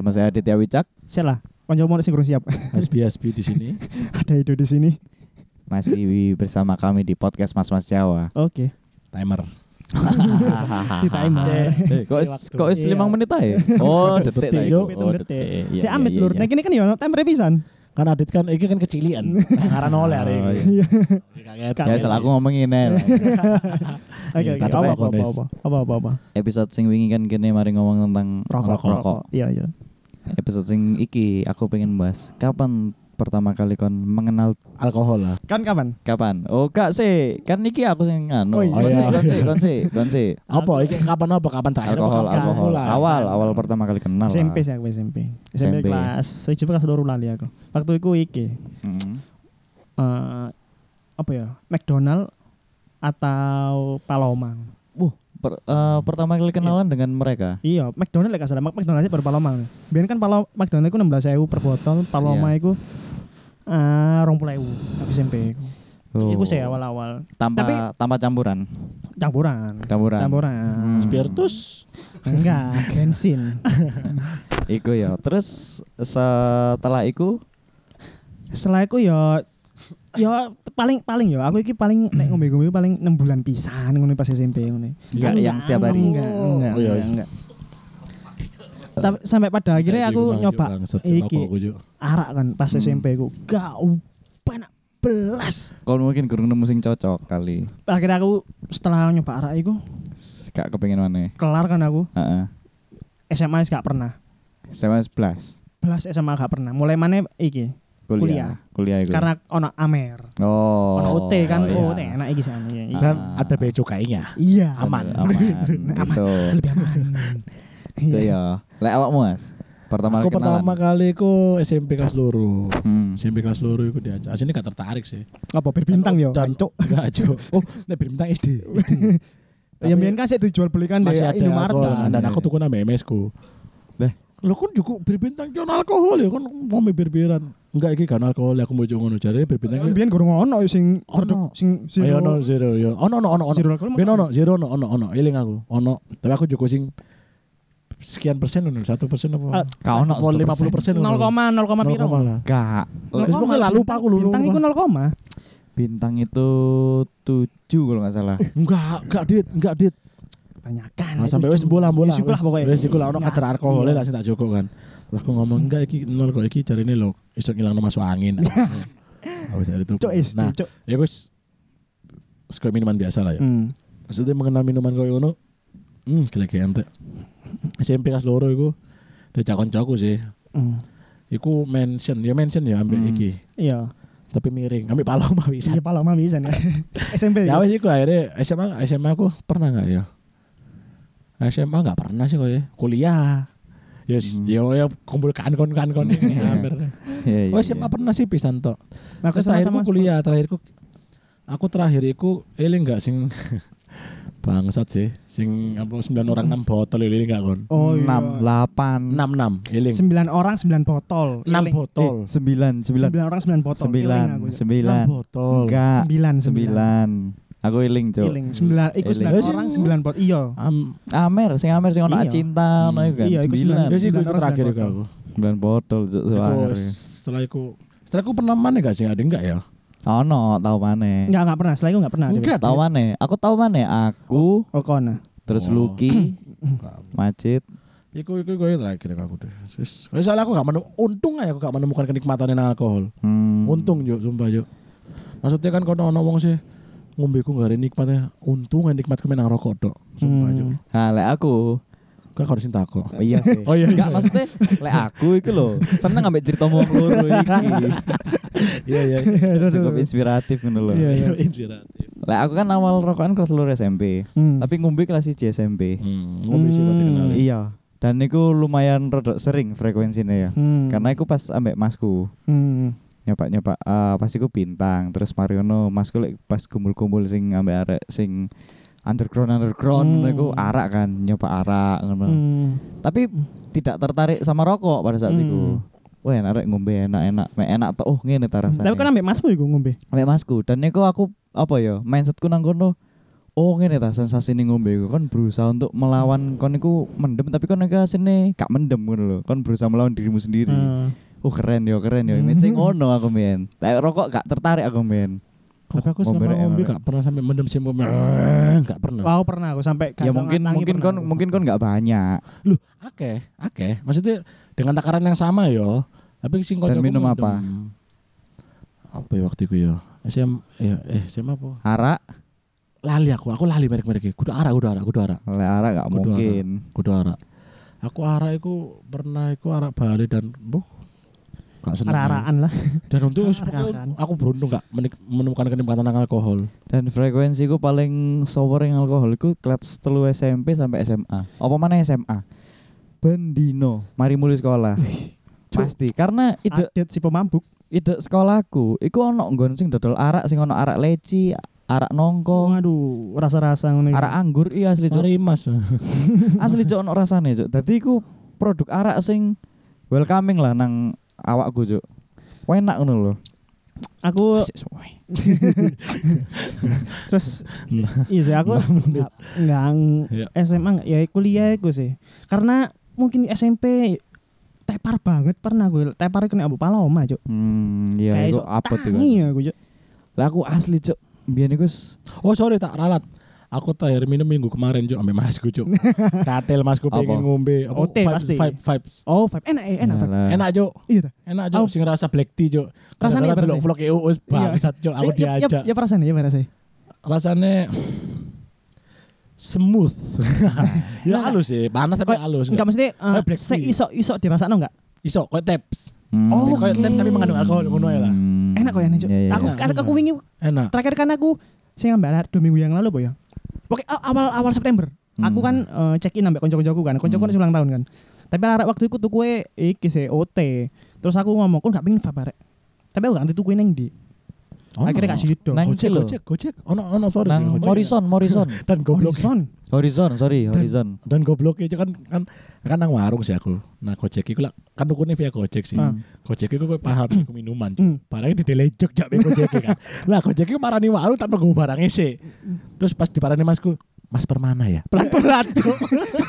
bersama saya Aditya Wicak lah. Konco mau sing kurang siap. Hasbi Hasbi di sini. Ada itu di sini. masih bersama kami di podcast Mas Mas Jawa. Oke. Timer. Di timer. Eh, kok is, kok is Iya. 5 menit aja? Oh, detik Detik, lah. Oh, detik. Si iya, amit iya, lur. Nek ini kan yo time revisan. Kan Adit kan iki kan kecilian. Ngaran oleh hari Oh, ini. Iya. Kaget. Ya, salah aku ngomongin lah. Oke oke. Apa ya, apa apa apa apa. Episode sing wingi kan kene mari ngomong tentang Rokok. rokok. Iya iya. Episode sing iki aku pengen bahas kapan pertama kali kon mengenal Alkohol lah. Kan kapan? kapan? Oh, Kak sih, kan iki aku sing anu. Oh, iya. Kon sih, Oh, iya. kon sih, kon sih. Apa iki kapan apa kapan terakhir Alkohol, alkohol. mulai? Awal, awal pertama kali kenal. lah. SMP sih aku SMP. SMP SMP. kelas saya kelas loro lali aku. Waktu itu iki Mm. eh apa ya? McDonald atau Palomang. Per- eh, pertama kali kenalan dengan mereka. Iya, McDonald lek gak salah. McDonald baru Palomang. Biar kan Palom McDonald itu 16.000 per botol, Paloma Iya. itu eh 20.000 aku SMP iku. Oh. Iku sih awal-awal. tanpa Tapi- tanpa campuran. Campuran. Campuran. Campuran. Hmm. Spiritus. Enggak, bensin. Iku ya. Terus setelah iku Setelah itu ya ya paling paling ya aku iki paling nek ngombe-ngombe paling 6 bulan pisan ngono pas SMP ngono. Enggak yang setiap hari. Enggak, enggak, Oh, iya. enggak, enggak. Tapi sampai pada akhirnya aku nyoba iki arak kan pas Hmm. SMP ku. Gak penak belas. kalau mungkin kurang nemu sing cocok kali. Akhirnya aku setelah nyoba arak iku Gak kepengen mana. kelar kan aku. Heeh. SMA gak pernah. Sama 11. Belas SMA gak pernah. Mulai mana iki? Kuliah. Kuliah iku. Karena ono Amer. oh. Ono OT kan. iya. Oh, OT enak iki sana. Iya. iya. Dan Ah. ada bea cukainya. Iya. Aman. Aman. Itu. Lebih aman. Itu ya. Lek awakmu Mas. Pertama Aku kali kenalan. pertama kali ku SMP kelas loro. Hmm. SMP kelas loro iku diajak. Asline gak tertarik sih. Apa bir bintang yo? Dan Cuk. Enggak, Jo. Oh, nek bir bintang SD. Ya mbiyen kan sik dijual belikan di Indomaret kan. dan aku tuku nang MS ku. Lah. Lo kan juga bir bintang kan alkohol ya kan mau bir-biran. Enggak iki kan alkohol aku mau ngono jare bir bintang. Mbiyen gurung ono sing Ono. produk sing Ayo ono zero zero yo. Ono ono ono ono. zero alkohol. Ben ono zero ono ono ono eling aku. Ono. Tapi aku juga sing sekian persen ono satu persen apa? Ah, Kau ono lima puluh persen 0, 0, piro? lah. Gak. Wis pokoknya lah, lupa aku, lupa. Bintang iku 0, Bintang itu 7 kalau nggak salah. Enggak, enggak dit, enggak dit. Kebanyakan. Nah, sampai wis bola bola. Wis lah pokoknya. Wis iku lah ono Enggak, kadar alkohol iya. lah sing tak joko kan. Terus aku ngomong enggak iki nol kok iki jarine lho iso ngilangno masuk angin. Aku dari itu. Nah, ya wis sekali minuman biasa lah ya. Hmm. Maksudnya mengenal minuman koyo ngono. Hmm, gila-gila entek. SMP kelas loro iku diajak koncoku sih. Hmm. Iku mention, ya mention ya ambil Hmm. iki. Iya. Tapi miring, ambil paloma bisa. Iya pala mah bisa ya. SMP. Ya wis iku akhirnya SMA SMA aku pernah enggak ya? SMA enggak pernah sih kok ya. Kuliah. Yes, yo ya kumpul kan kon kan kon ini hampir. Iya, iya. Oh SMA pernah sih pisan tok. Nah, aku Terus terakhirku sama-sama kuliah, terakhirku aku terakhir iku eling enggak sing bangsat sih, sing apa 9 orang 6 botol eling enggak kon? Oh iya. 6 8 6 6 eling. 9 orang 9 botol. 6 Iling. botol. 9 9 9 orang 9 botol. Iling. 9 9 6 botol. Enggak 9 9 Aku iling, Cuk. Iling 9 iku Iling. 9 orang 9 botol. Iya. Am Amer, sing Amer sing ono Iya. cinta ono iku kan. Iya, iku 9 ya sih Sembilan terakhir sembilan iku aku. 9 botol, Cuk. Setelah iku setelah aku pernah mana enggak sih ada enggak ya? Ono, tau maneh. Enggak enggak pernah. Setelah itu enggak pernah. Enggak. Tahu maneh. Aku tahu maneh. Aku Oh kona. terus Oh. Lucky. Macit. Iku iku iku terakhir aku deh. Wis soalnya aku gak menemukan untung aja aku gak menemukan kenikmatan alkohol. Hmm. Untung yo sumpah yo. Maksudnya kan kono ono wong sih ngombe ku gak ada nikmatnya. Untung nikmatku menang rokok dok. Sumpah Hmm. yo. Nah, lek aku Kak harus cinta kok. Oh iya sih. Oh iya, iya. Enggak maksudnya lek aku iku lho, seneng ambek cerita wong loro iki. Iya iya. Cukup inspiratif ngono lho. Iya, iya. Inspiratif. Lek aku kan awal rokokan kelas loro SMP, Hmm. tapi ngombe kelas 1 SMP. Hmm, ngombe sih berarti kenal. Iya. Dan niku lumayan rodok sering frekuensinya ya. Hmm. Karena iku pas ambek masku. Hmm. Nyoba-nyoba ah pas iku bintang terus Mariono masku lek pas kumpul-kumpul sing ambek arek sing underground underground Hmm. iku arak kan nyoba arak ngono. Hmm. Tapi tidak tertarik sama rokok pada saat Hmm. itu. Wah, arek ngombe enak-enak, mek enak tuh. Oh, ngene ta rasane. Tapi kan ambek masmu iku ngombe. ambek masku dan niku aku apa ya mindsetku nang kono Oh ngene ta sensasi ning ngombe iku kon berusaha untuk melawan kon iku mendem tapi kon iku asine gak mendem ngono lho. Kon berusaha melawan dirimu sendiri. Hmm. Oh keren yo keren yo. Image sing ngono aku men. Tapi rokok gak tertarik aku men. Tapi aku selama ngombe gak pernah sampai mendem sih ngombe. Gak pernah. Wow pernah aku sampai Ya mungkin mungkin kon aku. mungkin kon gak banyak. Loh, akeh, akeh. Maksudnya dengan takaran yang sama yo. Tapi sing Dan minum mendem. apa? Apa ya waktu itu ya? SM ya eh SM apa? Arak, Lali aku, aku lali merek-merek Kudu arak, kudu arak, kudu arak. le arak gak Kudu mungkin. Kudu arak. Aku arak iku pernah iku arak Bali dan buh gak seneng. Arah-arahan lah. Dan untuk aku beruntung gak menemukan kenikmatan alkohol. Dan frekuensiku paling sobering alkohol iku kelas telu SMP sampai SMA. Apa mana SMA? Bendino, mari mulai sekolah. Pasti karena ide Adet si pemabuk. ide sekolahku iku ono nggon sing dodol arak sing ono arak leci, arak nongko, Waduh, rasa-rasa ngono. arak anggur iya asli. Mari Mas. asli cuk ono rasane cuk. Dadi iku produk arak sing welcoming lah nang awakku cuk. Enak ngono lho. Aku terus iya sih aku nggak nggak Ya. SMA nggak ya kuliah aku sih karena mungkin SMP tepar banget pernah gue tepar kena abu paloma cuk Hmm, iya kayak iso apa tuh. tangi aku cuk Lah aku asli cuk. Iku s- Oh sorry tak ralat. Aku terakhir minum minggu kemarin Cuk ambil masku Cuk. Katel masku pengen ngombe. Apa, OT vibes- pasti. vibe- vibes. oh vibe enak eh, enak Yalah. Enak Cuk. iya. Enak Cuk sing rasa black tea Cuk. Apa delok vlog EUS bangsat Cuk aku Eh, ya, ya, diajak. ya perasaan ya perasaan Rasanya smooth. ya halus sih, panas tapi halus. enggak mesti Kayak black se tea. iso dirasakno enggak Iso kayak taps. Hmm. Oh, Kayak oke. taps tapi mengandung alkohol ngono ya lah. Hmm. enak kok ya nih cuk Iya, iya, aku iya. aku wingi Enak. terakhir kan aku sing ngambil dua minggu yang lalu po ya Oke awal awal September aku Hmm. kan eh, check in ambek konco-koncoku kan koncoku Hmm. kan ulang tahun kan tapi arek waktu itu tuh kue iki sih OT terus aku ngomong kok gak pengen vape arek tapi aku gak ngerti tuh kue neng di Ono. akhirnya gak sido Nang Gojek, gojek, gojek. Ono, ono sorry. Nang Gojek. Morrison, Morrison. Dan goblok. Horizon Horizon, sorry, Horizon. Dan goblok itu kan kan kan nang warung sih aku. Nah gojek itu lah kan tukunya via gojek sih. Hmm. Gojek itu gue paham iku minuman. Cuk. Hmm. Barangnya di delejok jak gojek kan. Lah gojek itu marani warung tanpa gue barangnya sih. Terus pas diparani masku, Mas Permana ya? Pelan-pelan cuk.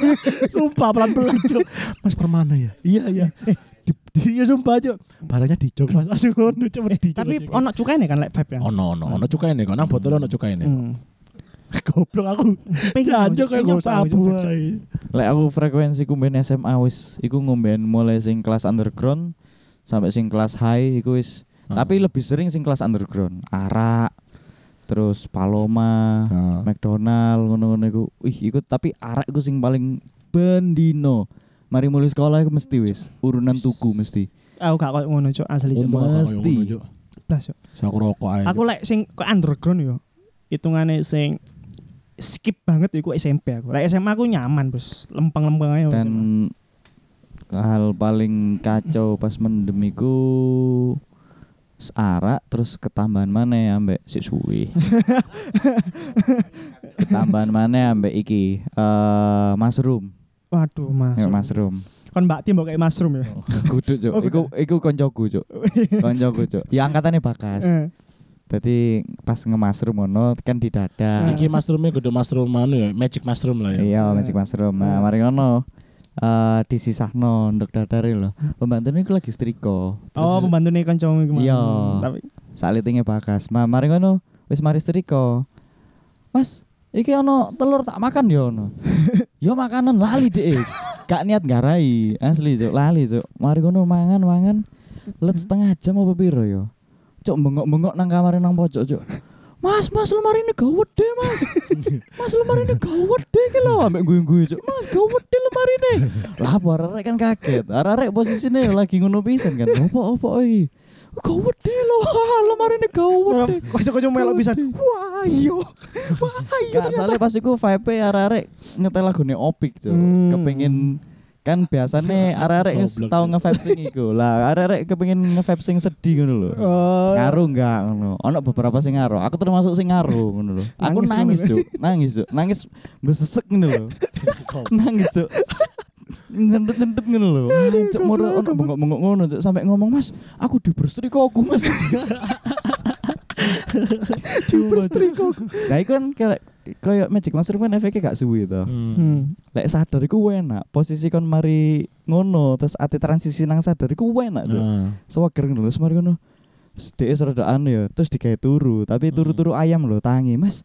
sumpah pelan-pelan cuk. Mas Permana ya? Iya iya. Eh, di, di ya sumpah cuk. Barangnya dijok Mas. Langsung ngono cuk di tapi ono cukai kan like vape ya ono ono ono cukai nih, kok nang botol ono cukai nih. Hmm. Goblok aku. Jancuk kayak gue sabu. Lek aku frekuensi ku mben SMA wis iku ngomben mulai sing kelas underground sampai sing kelas high iku wis tapi lebih sering sing kelas underground. Arak terus Paloma, Ah. McDonald ngono-ngono iku. Ih, iku tapi arak iku sing paling bendino. Mari mulai sekolah iku mesti wis urunan tuku mesti. aku gak kok ngono cuk asli cuk Mesti. Blas, Cuk. Saya aku rokok aja. aku like sing ke underground yo hitungane sing skip banget iku SMP aku like SMA aku nyaman bos lempeng-lempeng aja Dan SMA. hal paling kacau pas mendem iku s- arak terus ketambahan mana ya ambek sik suwi. ketambahan mana ambek iki eh mushroom. waduh mas Ya, mushroom. kon mbak tim kayak mushroom ya Kudu cuk. Oh, Iku iku koncoku cuk. koncoku cuk. Ya angkatannya bakas. Eh, Jadi pas nge-mushroom ngono kan di dada. Iki mushroomnya kudu mushroom anu ya, magic mushroom lah ya. Iya, magic mushroom. Nah, Hmm. mari ngono. Eh disisahno nduk dadare lho. Pembantunya iku lagi setrika. oh Terus pembantu nih kancamu iku. Iya. tapi salitinge bakas. Ma, mari ngono, wis mari setrika. Mas, iki ono telur tak makan yo ono. yo makanan lali deh. Gak niat garai, asli cuk, lali cuk. Mari ngono mangan mangan. Let setengah jam apa piro yo. Cuk bengok-bengok nang kamar nang pojok cuk. Mas, mas lemari ini gawat deh mas Mas lemari ini gawat deh iki lho Ambek gue-gue cuk Mas gawat lemari ini Lah apa arek kan kaget Arek posisinya lagi ngono pisan kan Apa apa iki Gawat deh Wah, lemari ini gawat deh kocok-kocok melok bisa wah iya wah iya Gak soalnya pas iku vibe arek-arek nyetel lagune Opik cuk Hmm. Kepengin kan biasanya arek-arek tau nge-vibe sing iku. Lah arek-arek kepengin nge-vibe sing sedih ngono lho. Oh. Ngaruh enggak ngono. Ono beberapa sing ngaruh. Aku termasuk sing ngaruh ngono lho. Aku Nangis nangis, Cuk. Nangis, Cuk. Nangis besesek ngono lho. nangis, Cuk. Nyentet-nyentet ngono lho. Cuk moro ono bengok-bengok ngono, Cuk. Sampai ngomong, "Mas, aku dibersetrika aku, Mas." Dibersetrika. Nah, iku kan kayak kayak magic mushroom kan efeknya gak suwi to. Hmm. Hmm. Lek sadar iku enak, posisi kon mari ngono terus ati transisi nang sadar iku enak Cuk. Ah. Sewager ngono terus mari ngono. Sedek serada anu ya, terus digawe turu, tapi turu-turu ayam lho tangi, Mas.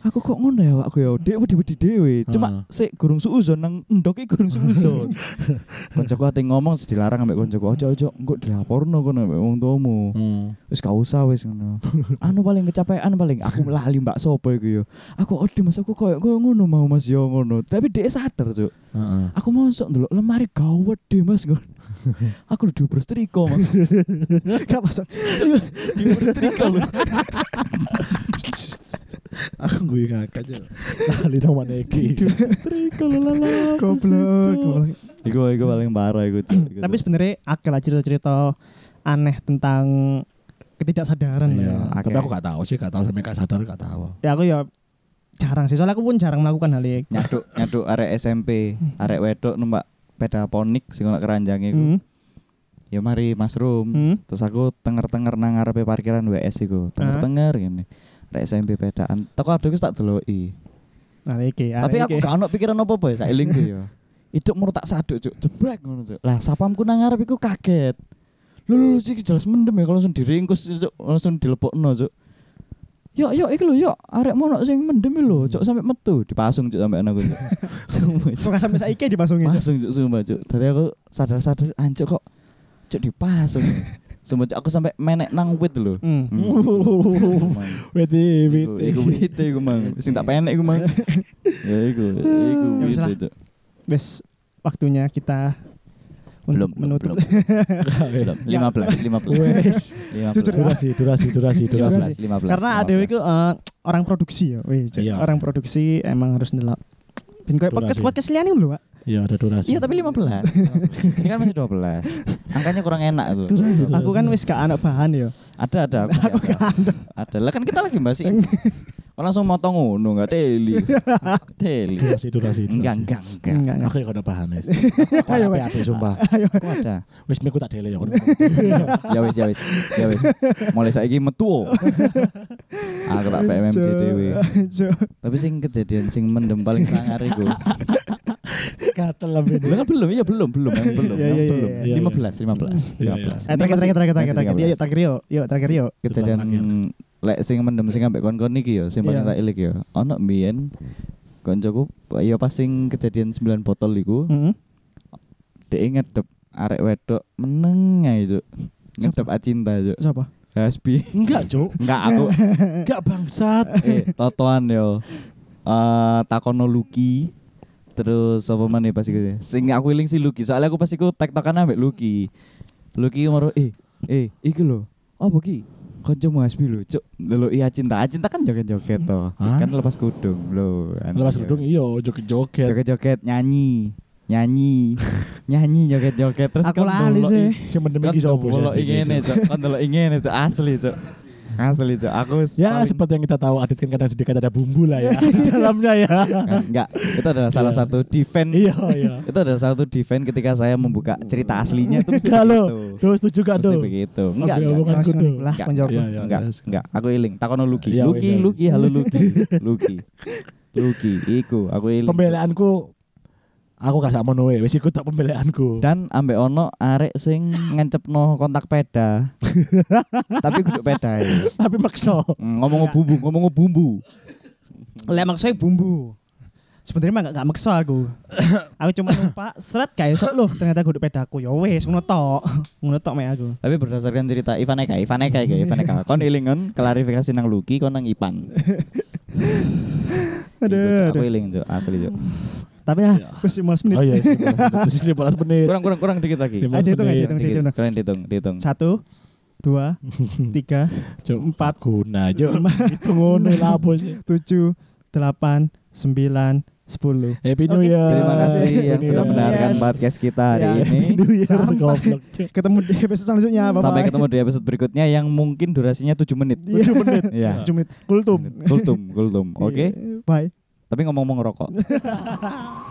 Aku kok ngono ya awakku ya, dek wedi-wedi dhewe. Cuma sik gurung suuzon nang endok iki gurung suuzon. Koncoku ate ngomong dilarang ambek koncoku, ojo-ojo engko dilaporno kono ambek wong tuamu. Hmm. Wis gak usah wis ngono. anu paling kecapean paling aku lali mbak sopo iku yo. Aku ode Mas aku koyo koyo ngono mau Mas yo ngono. Tapi dhek sadar, Cuk. Heeh. Aku mosok ndelok lemari gawat deh Mas ngono. aku udah diuber setrika Mas. Gak masuk. diuber setrika lho. Gue ngakak aja. Kali dong mana lala. Goblok. Iku iku paling parah iku, Tapi sebenarnya akal lah cerita-cerita aneh tentang ketidaksadaran Iya. ya. Tapi aku gak tahu sih, gak tahu sampai gak sadar gak tahu. Ya aku ya jarang sih, soalnya aku pun jarang melakukan hal itu. nyaduk nyaduk arek SMP, arek wedok numpak sepeda ponik sing ono keranjang iku. Hmm. Ya mari mushroom. Hmm. Terus aku tenger-tenger nang ngarepe parkiran WS iku. Tenger-tenger ngene. Rek SMP pedaan. Teko adukku tak deloki. Nah, iki. Tapi aku gak ono pikiran apa-apa ya sailingku ya. Hidup tak saduk cuk, jebrek ngono cuk. Lah sapamku nang ngarep iku kaget. Lho lho sih jelas mendem ya kalau langsung diringkus cuk, langsung dilepokno cuk. Yo yo iki lho yo arek mono sing mendem iki lho cuk sampai metu dipasung cuk sampai anakku cuk. Sumpah, sampai saiki dipasungin. Cuk? Pasung cuk sumpah cuk. Tadi aku sadar-sadar anjuk kok cuk dipasung. Sumpah aku sampai menek nang wit lho. Hmm. Hmm. Weti, Iku iku wit iku mang. Sing tak penek iku mang. Ya iku iku Ya, wit itu. Wes waktunya kita untuk Belum, menutup. belum. Belum. 15 15. Wes. 15. Jujur, Durasi, durasi, durasi, durasi. 15, 15. Karena ada itu eh, orang produksi ya, Cuk. Iya. orang produksi emang harus ndelok. Ben koyo podcast podcast liane lho, Pak. Iya, ada durasi. Iya tapi 15. Ini kan masih 12. Angkanya kurang enak itu. Durasi, durasi. Aku kan wis gak anak bahan ya. Ada ada aku. ada. Ada. Lah kan kita lagi bahas ini. Oh, langsung motong ngono enggak teli. Teli. Durasi, durasi, durasi. Enggak enggak enggak. Enggak, enggak. Aku kada bahan wis. Ayo, Ayo, api sumpah. Kok ada? Wis miku tak dele ya. Ya wis ya wis. Ya wis. Mulai saiki metu. Aku tak PMMC dhewe. Tapi sing kejadian sing mendem paling sangar iku. Gatel lah ini. Lah kan belum, iya belum, belum, yang belum, Iya, yang iya, belum. iya, iya. 15, 15, Iya, iya. 15. Eh, terakhir, terakhir, terakhir, terakhir, terakhir. Yuk, terakhir yuk. Yuk, terakhir yuk. kejadian lek sing mendem sing ambek kon-kon iki ya sing paling Iya. tak ilik ya ono mbiyen koncoku ya pas sing kejadian 9 botol iku Heeh. dhek ngedep arek wedok meneng ae Cuk. ngedep acinta Cuk. Siapa? Hasbi Enggak, Cuk. enggak aku Enggak bangsat. eh totoan yo eh takono Lucky terus apa maneh pas iku? Sing aku iling si Lucky. Soalnya aku pas iku tektokan ambek Lucky. Lucky maro eh eh iki lho. Apa ki kancamu Hasbi lho cuk. Lho iya cinta. Cinta kan joget-joget toh. Kan lepas kudung lho. Kan Lepas gedung iya joget-joget. joget-joget nyanyi. Nyanyi. Nyanyi joget-joget. Terus Aku kon lali sih. Sing mendem iki sapa sih? ndelok ingene cuk. Kon ndelok ingene cuk. Asli cuk asli cuk aku Ya paling- seperti yang kita tahu Adit kan kadang sedikit ada bumbu lah ya di dalamnya ya. Kan, enggak itu adalah salah Iya. satu defend Iya iya. itu adalah salah satu defend ketika saya membuka cerita aslinya itu mesti Enggak lo. begitu. Tuh setuju gak tuh? begitu enggak enggak lah Enggak. koncoku. Iya, iya. enggak enggak aku iling Iya, Lucky wis, wis. Lucky halo Lucky Lucky Lucky iku aku iling Pembelaanku aku gak sak mono wae, wis iku tak pembelaanku. dan ambek ono arek sing ngencepno kontak peda tapi kudu peda ya. Tapi makso. Hmm, ngomong bumbu ngomong bumbu Lek maksudnya bumbu. Sebenarnya mah gak, gak maksa aku. aku cuma numpak seret kayak sok loh ternyata kudu pedaku. Ya wes ngono tok. Ngono tok mek aku. tapi berdasarkan cerita Ivan Eka Ivan Eka iki Ivan Eka kon iling kon klarifikasi nang Lucky kon nang Ipan Aduh, Cuk, aku aduh. iling asli Cuk. Tapi ya, wis 15 menit. Oh iya, 15 menit. kurang kurang kurang dikit lagi Lima- Ah, dihitung ya, dihitung, Dikit. dihitung. kalian dihitung dihitung Satu, dua, tiga, Empat. guna aja. Itu ngono labo sih. tujuh, delapan, sembilan, sepuluh. Happy New Oke. Year. terima kasih Happy yang sudah mendengarkan Yes. podcast kita hari Ya. ini Happy New Year. Sampai. Ketemu di episode selanjutnya. Bye sampai ketemu di episode berikutnya yang mungkin durasinya 7 menit Tujuh menit. Iya. Tujuh menit. Kultum. kultum kultum oke Iya. Bye. Tapi ngomong-ngomong ngerokok